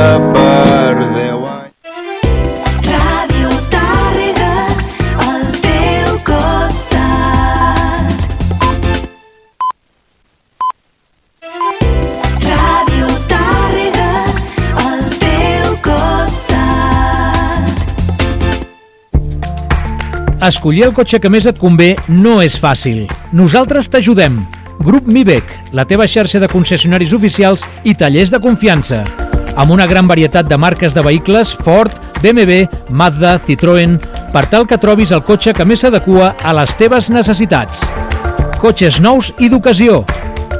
per deu anys. Ràdio Tàrrega, al teu costat. Ràdio Tàrrega, al teu costat. Escollir el cotxe que més et convé no és fàcil. Nosaltres t'ajudem. Grup Mibec, la teva xarxa de concessionaris oficials i tallers de confiança. Amb una gran varietat de marques de vehicles Ford, BMW, Mazda, Citroën, per tal que trobis el cotxe que més s'adequa a les teves necessitats. Cotxes nous i d'ocasió.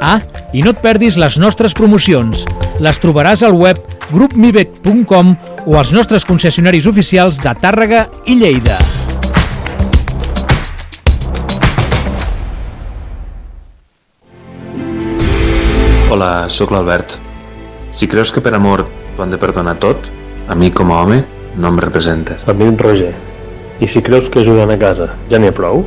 Ah, i no et perdis les nostres promocions. Les trobaràs al web grupmibec.com o als nostres concessionaris oficials de Tàrrega i Lleida. Hola, sóc l'Albert. Si creus que per amor t'ho han de perdonar tot, a mi com a home no em representes. A mi en Roger. I si creus que ajudant a casa ja n'hi ha prou,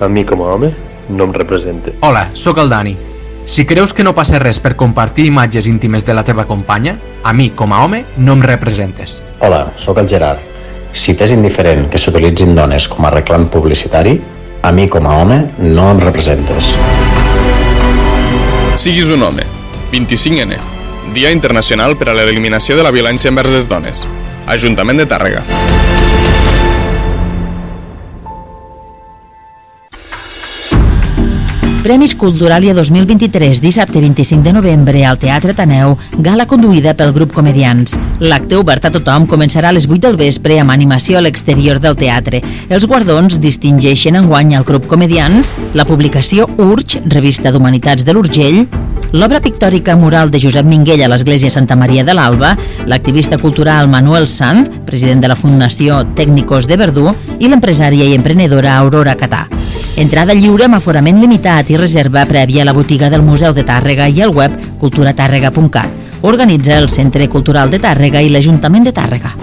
a mi com a home no em representa. Hola, sóc el Dani. Si creus que no passa res per compartir imatges íntimes de la teva companya, a mi, com a home, no em representes. Hola, sóc el Gerard. Si t'és indiferent que s'utilitzin dones com a reclam publicitari, a mi com a home no em representes. Siguis un home. 25N. Dia Internacional per a l'Eliminació de la Violència envers les Dones. Ajuntament de Tàrrega. Premis Culturalia 2023, dissabte 25 de novembre al Teatre Taneu, gala conduïda pel grup Comedians. L'acte obert a tothom començarà a les 8 del vespre amb animació a l'exterior del teatre. Els guardons distingeixen enguany al grup Comedians la publicació Urge, revista d'Humanitats de l'Urgell, l'obra pictòrica mural de Josep Minguell a l'Església Santa Maria de l'Alba, l'activista cultural Manuel Sant, president de la Fundació Tècnicos de Verdú, i l'empresària i emprenedora Aurora Catà. Entrada lliure amb aforament limitat i reserva prèvia a la botiga del Museu de Tàrrega i al web culturatàrrega.cat. Organitza el Centre Cultural de Tàrrega i l'Ajuntament de Tàrrega.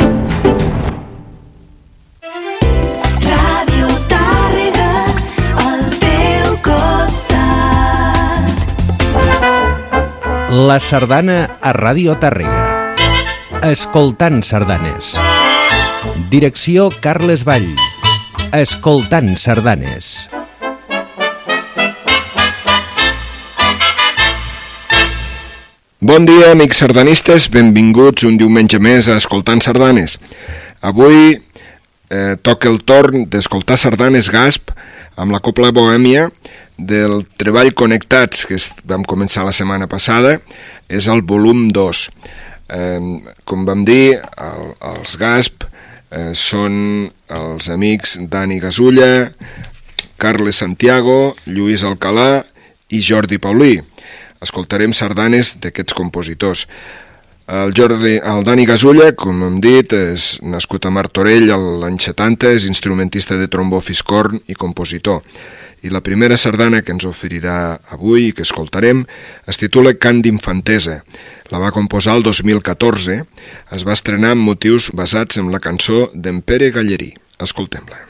La sardana a Ràdio Tàrrega. Escoltant sardanes. Direcció Carles Vall. Escoltant sardanes. Bon dia, amics sardanistes, benvinguts un diumenge més a Escoltant Sardanes. Avui eh, toca el torn d'escoltar sardanes Gasp amb la Copla Bohèmia del Treball Connectats, que vam començar la setmana passada, és el volum 2. Eh, com vam dir, el, els Gasp eh, són els amics Dani Gasulla, Carles Santiago, Lluís Alcalà i Jordi Paulí. Escoltarem sardanes d'aquests compositors. El, Jordi, el Dani Gasulla, com hem dit, és nascut a Martorell l'any 70, és instrumentista de trombó fiscorn i compositor. I la primera sardana que ens oferirà avui i que escoltarem es titula Cant d'infantesa. La va composar el 2014, es va estrenar amb motius basats en la cançó d'en Pere Gallerí. Escoltem-la.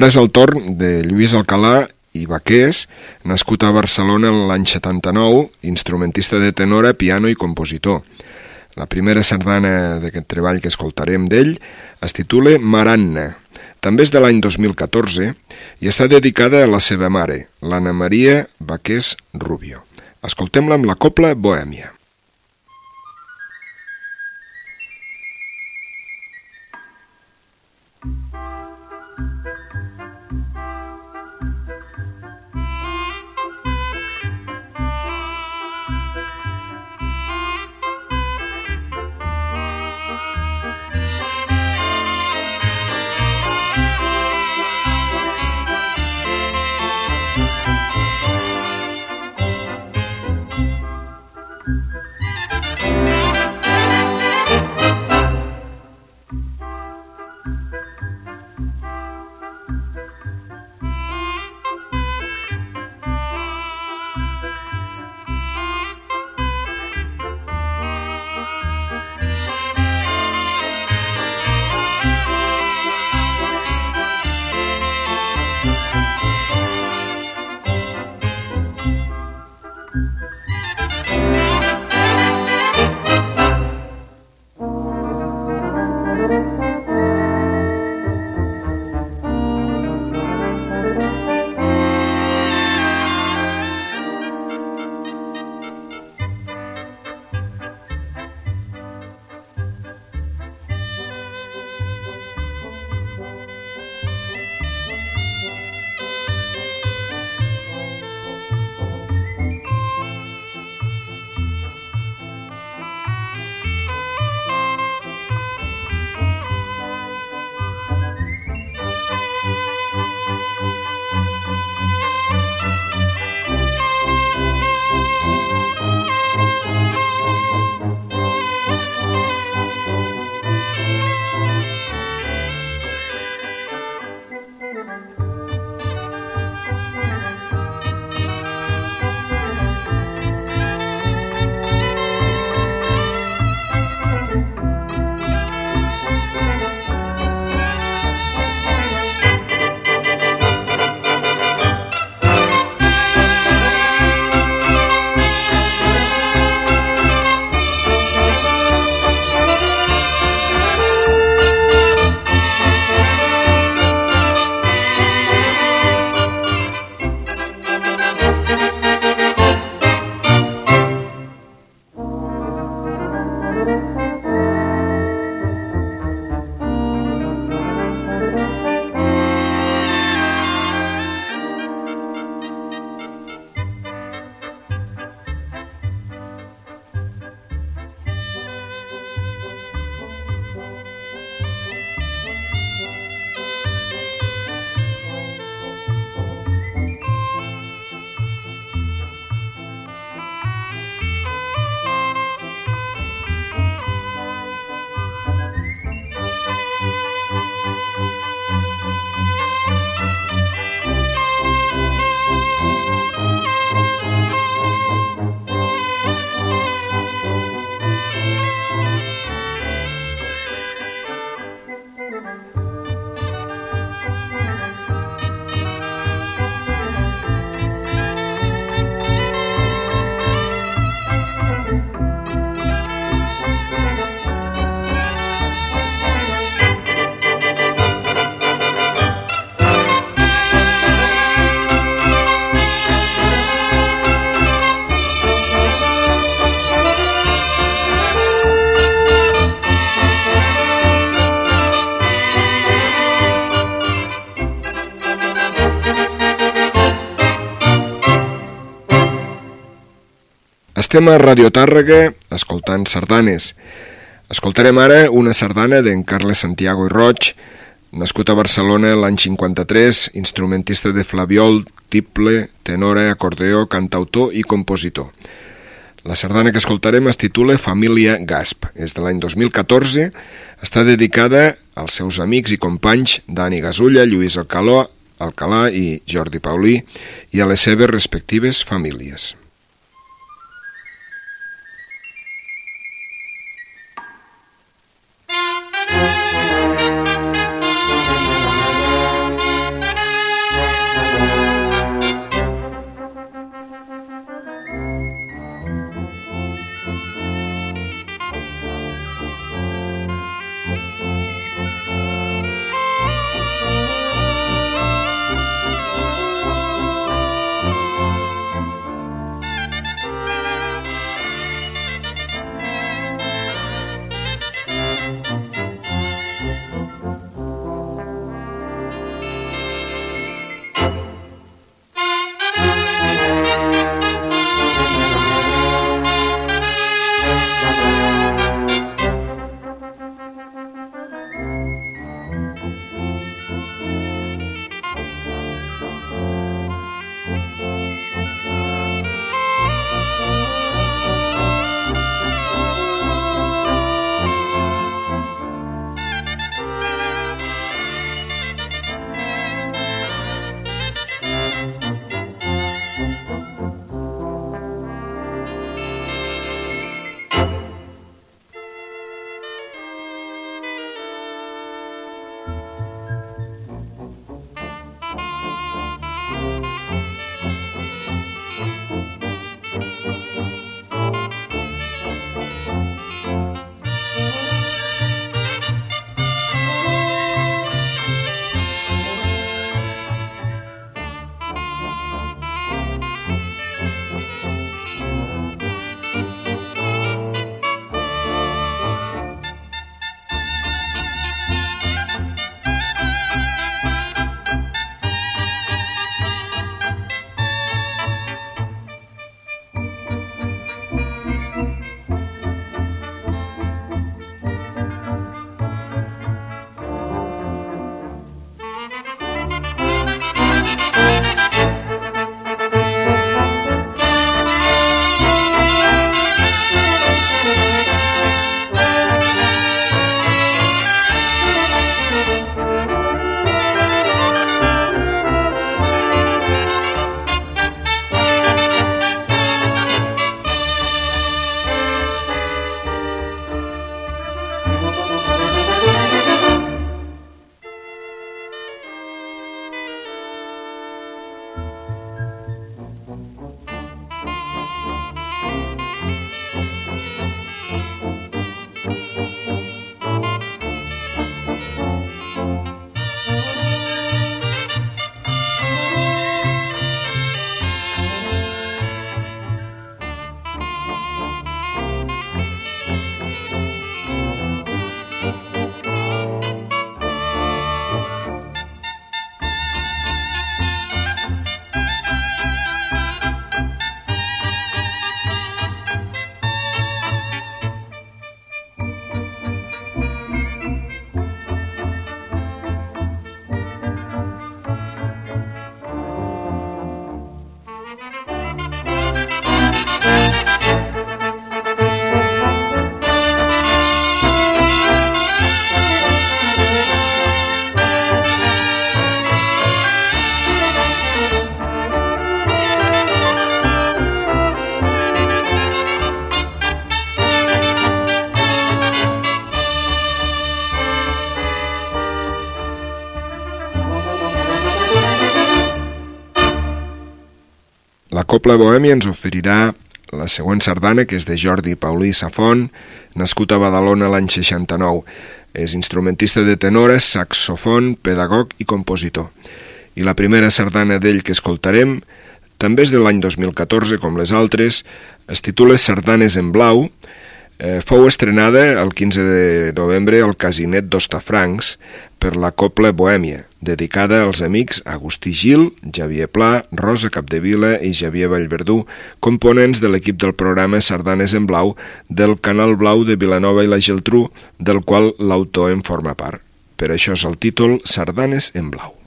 Ara és el torn de Lluís Alcalà i Baqués, nascut a Barcelona l'any 79, instrumentista de tenora, piano i compositor. La primera sardana d'aquest treball que escoltarem d'ell es titula Maranna. També és de l'any 2014 i està dedicada a la seva mare, l'Anna Maria Baqués Rubio. Escoltem-la amb la copla Bohèmia. Estem a Radio Tàrrega escoltant sardanes. Escoltarem ara una sardana d'en Carles Santiago i Roig, nascut a Barcelona l'any 53, instrumentista de flaviol, tiple, tenora, acordeó, cantautor i compositor. La sardana que escoltarem es titula Família Gasp. És de l'any 2014, està dedicada als seus amics i companys Dani Gasulla, Lluís Alcaló, Alcalà i Jordi Paulí i a les seves respectives famílies. Copla Bohèmia ens oferirà la següent sardana, que és de Jordi Paulí Safont, nascut a Badalona l'any 69. És instrumentista de tenora, saxofon, pedagog i compositor. I la primera sardana d'ell que escoltarem també és de l'any 2014, com les altres, es titula Sardanes en blau, eh, fou estrenada el 15 de novembre al Casinet d'Ostafrancs per la Copla Bohèmia, dedicada als amics Agustí Gil, Javier Pla, Rosa Capdevila i Javier Vallverdú, components de l'equip del programa Sardanes en Blau del Canal Blau de Vilanova i la Geltrú, del qual l'autor en forma part. Per això és el títol Sardanes en Blau.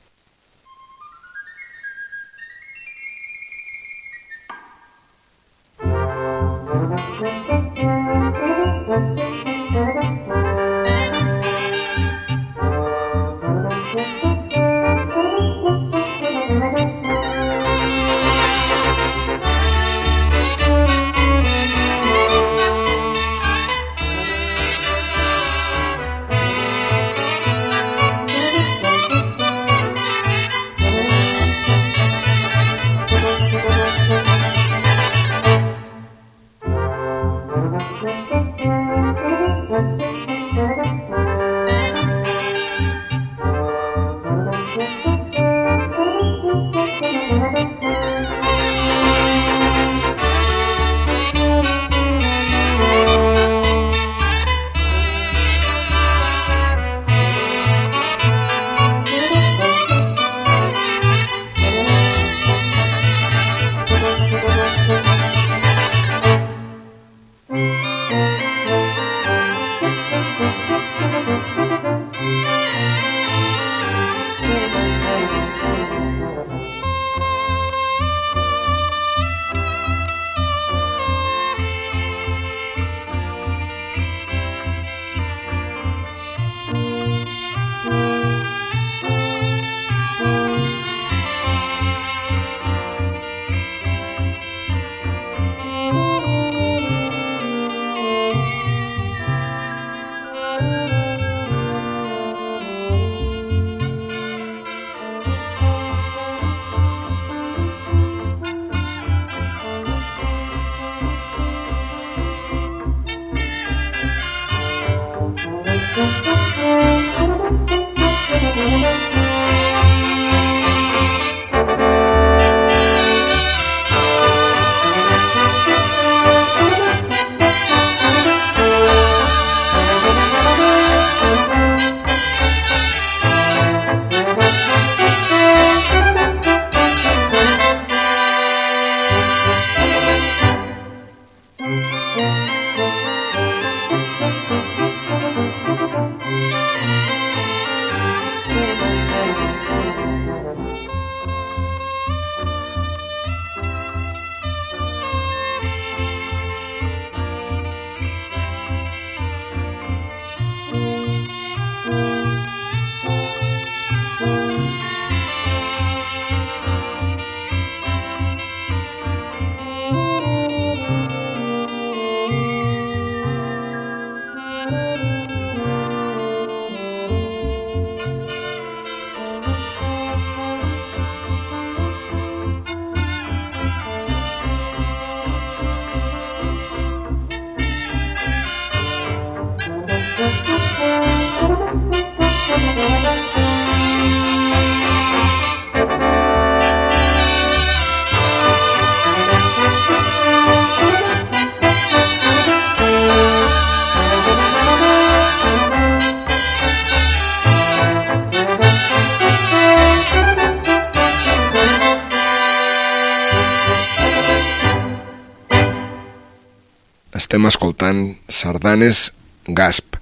Sardanes Gasp,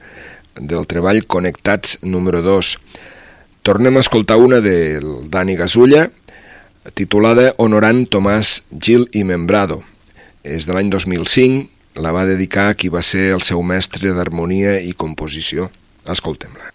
del treball Connectats número 2. Tornem a escoltar una del Dani Gasulla, titulada Honorant Tomàs Gil i Membrado. És de l'any 2005, la va dedicar a qui va ser el seu mestre d'harmonia i composició. Escoltem-la.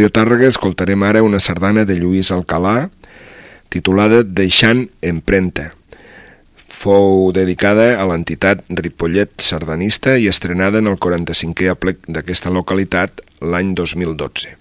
Ràdio Tàrrega escoltarem ara una sardana de Lluís Alcalà titulada Deixant empremta. Fou dedicada a l'entitat Ripollet Sardanista i estrenada en el 45è aplec d'aquesta localitat l'any 2012.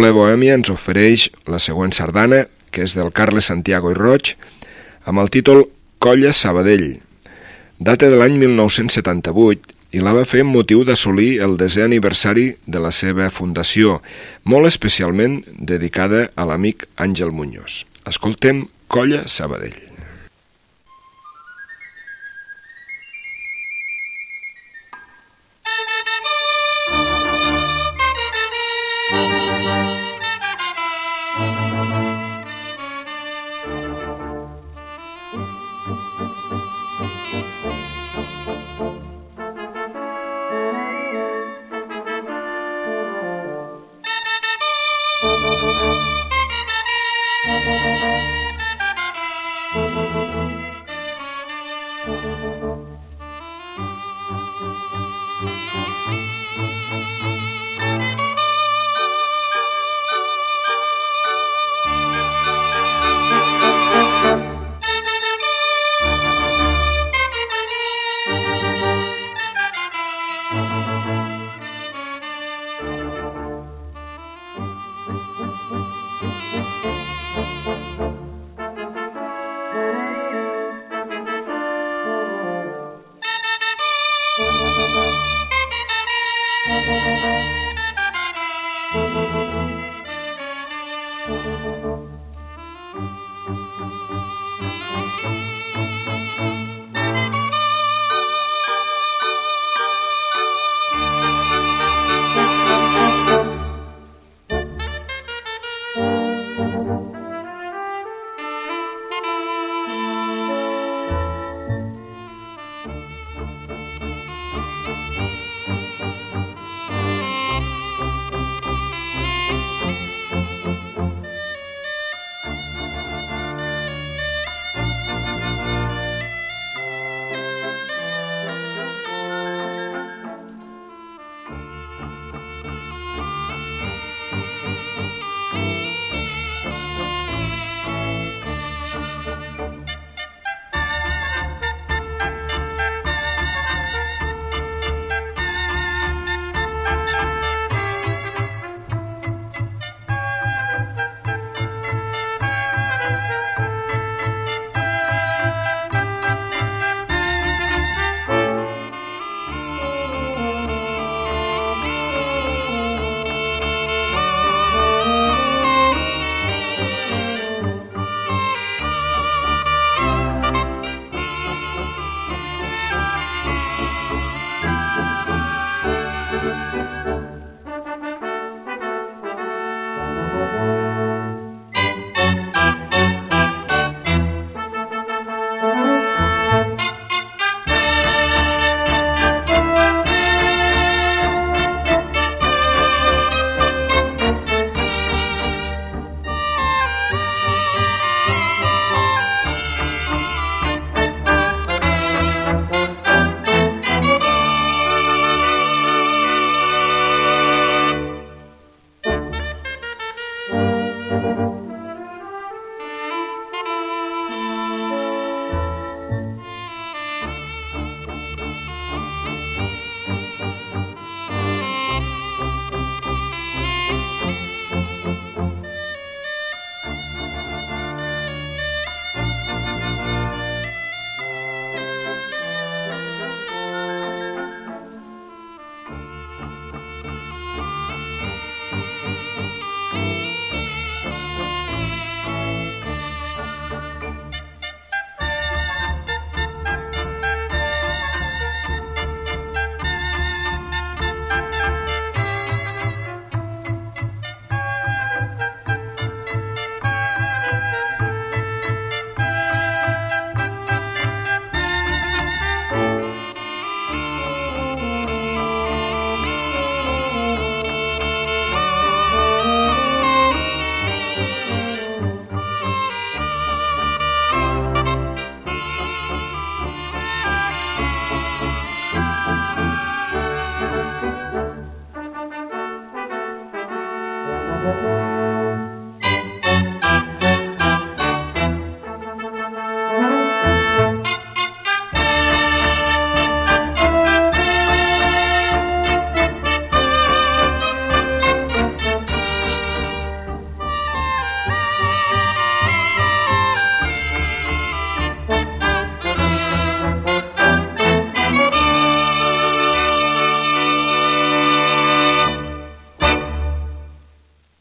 Copla Bohèmia ens ofereix la següent sardana, que és del Carles Santiago i Roig, amb el títol Colla Sabadell. Data de l'any 1978 i la va fer amb motiu d'assolir el desè aniversari de la seva fundació, molt especialment dedicada a l'amic Àngel Muñoz. Escoltem Colla Sabadell.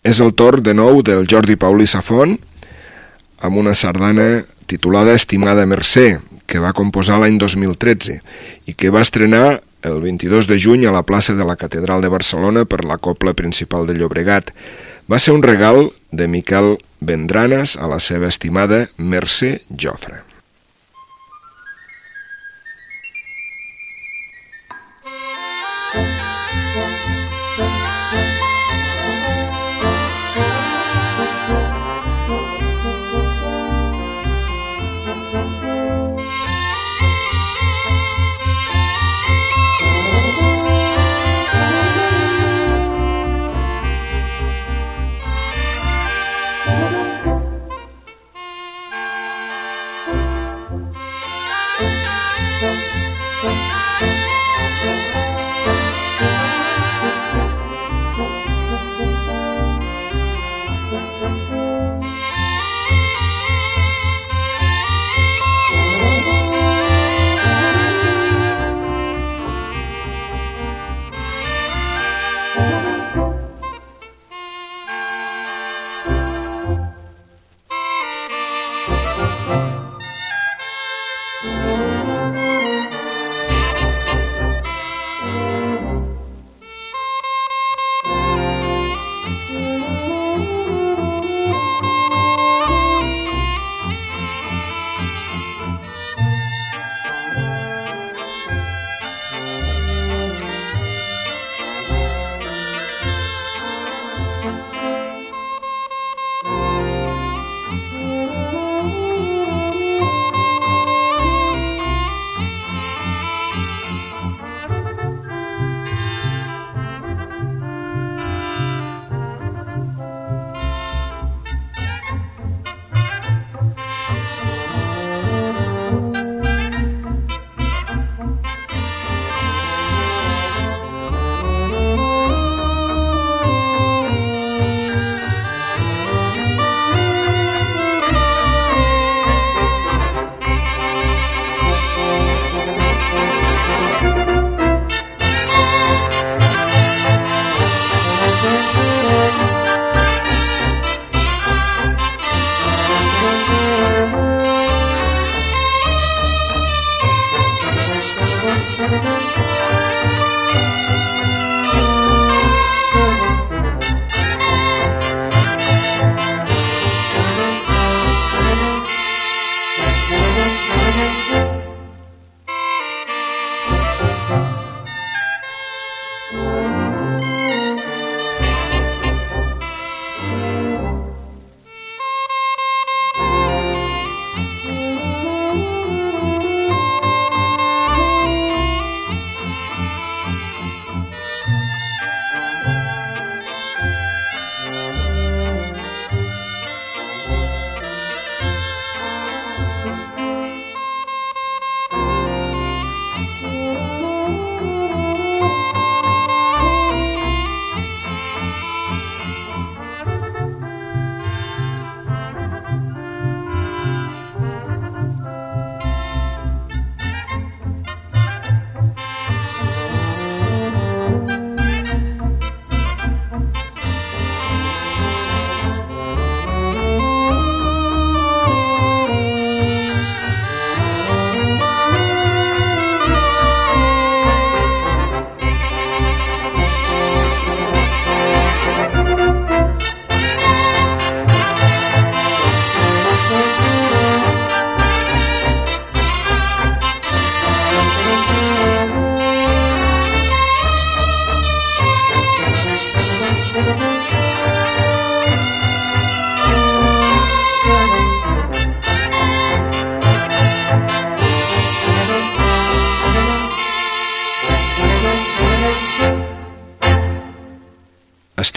És el torn de nou del Jordi Paulí Safont amb una sardana titulada Estimada Mercè, que va composar l'any 2013 i que va estrenar el 22 de juny a la plaça de la Catedral de Barcelona per la Copla Principal de Llobregat. Va ser un regal de Miquel Vendranes a la seva estimada Mercè Jofre.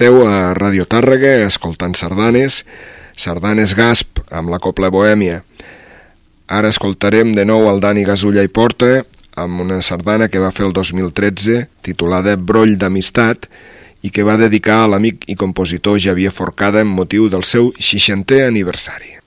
Esteu a Radio Tàrrega escoltant sardanes, sardanes Gasp amb la Copla Bohèmia. Ara escoltarem de nou el Dani Gasulla i Porta amb una sardana que va fer el 2013 titulada Broll d'Amistat i que va dedicar a l'amic i compositor Javier Forcada en motiu del seu 60è aniversari.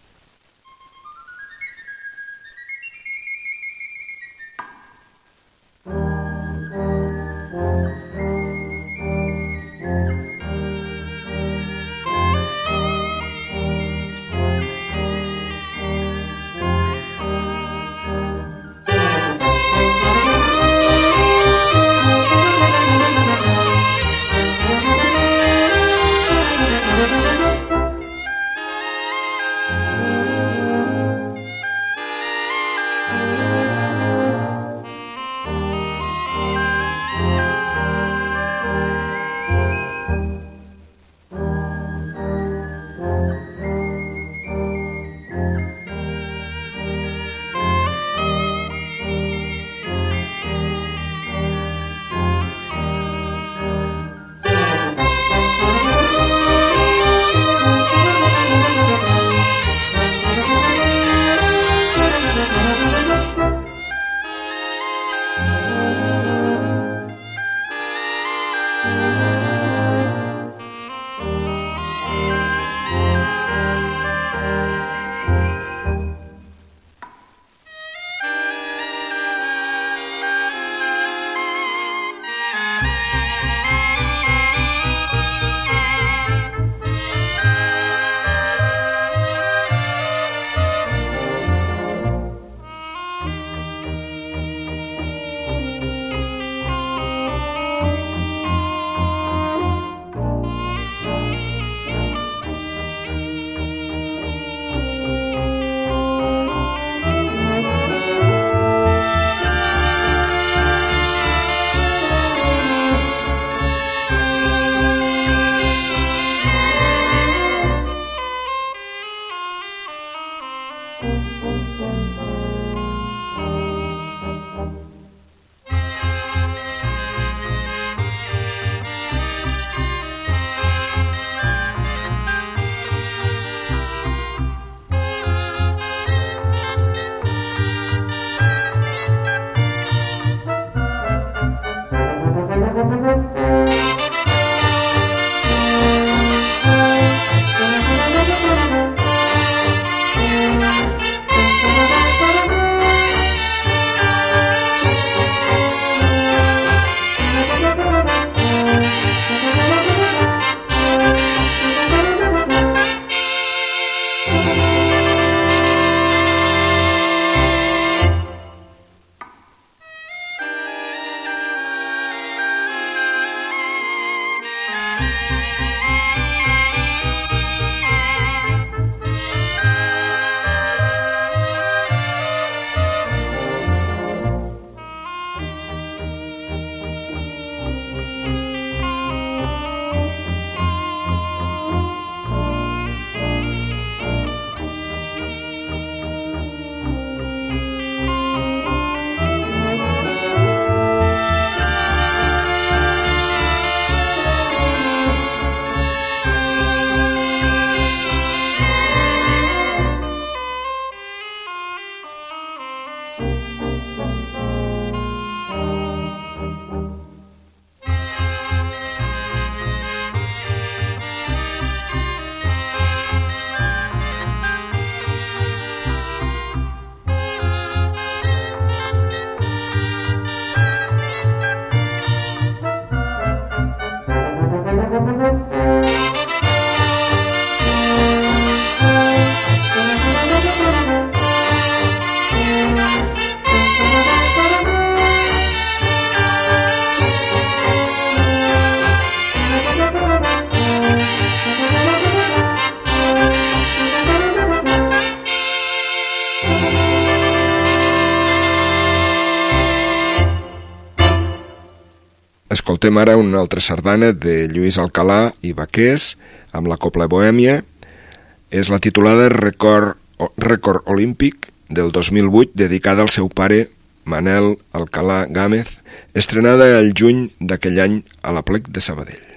Escoltem ara una altra sardana de Lluís Alcalà i Baqués amb la Copla Bohèmia. És la titulada Record, Record Olímpic del 2008 dedicada al seu pare Manel Alcalà Gámez, estrenada el juny d'aquell any a la plec de Sabadell.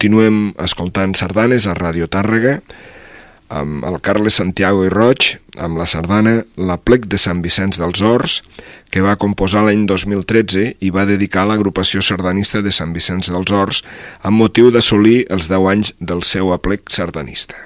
Continuem escoltant sardanes a Radio Tàrrega amb el Carles Santiago i Roig amb la sardana La plec de Sant Vicenç dels Horts que va composar l'any 2013 i va dedicar a l'agrupació sardanista de Sant Vicenç dels Horts amb motiu d'assolir els 10 anys del seu aplec sardanista.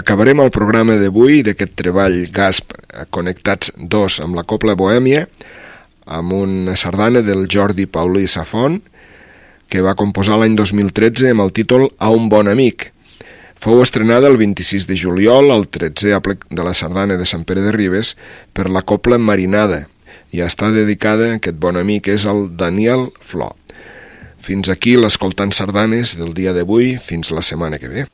acabarem el programa d'avui d'aquest treball GASP eh, Connectats 2 amb la Copla Bohèmia amb una sardana del Jordi Paulí Safont que va composar l'any 2013 amb el títol A un bon amic. Fou estrenada el 26 de juliol al 13è aplec de la sardana de Sant Pere de Ribes per la Copla Marinada i està dedicada, aquest bon amic és el Daniel Flor. Fins aquí l'escoltant sardanes del dia d'avui, fins la setmana que ve.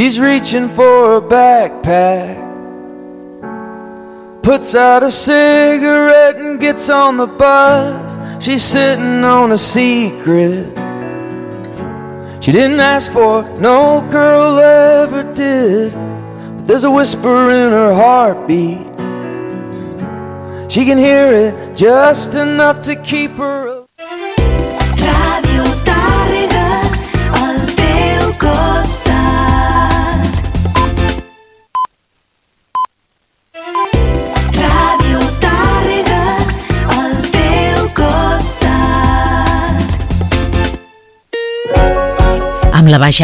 She's reaching for a backpack. Puts out a cigarette and gets on the bus. She's sitting on a secret. She didn't ask for, no girl ever did. But there's a whisper in her heartbeat. She can hear it just enough to keep her.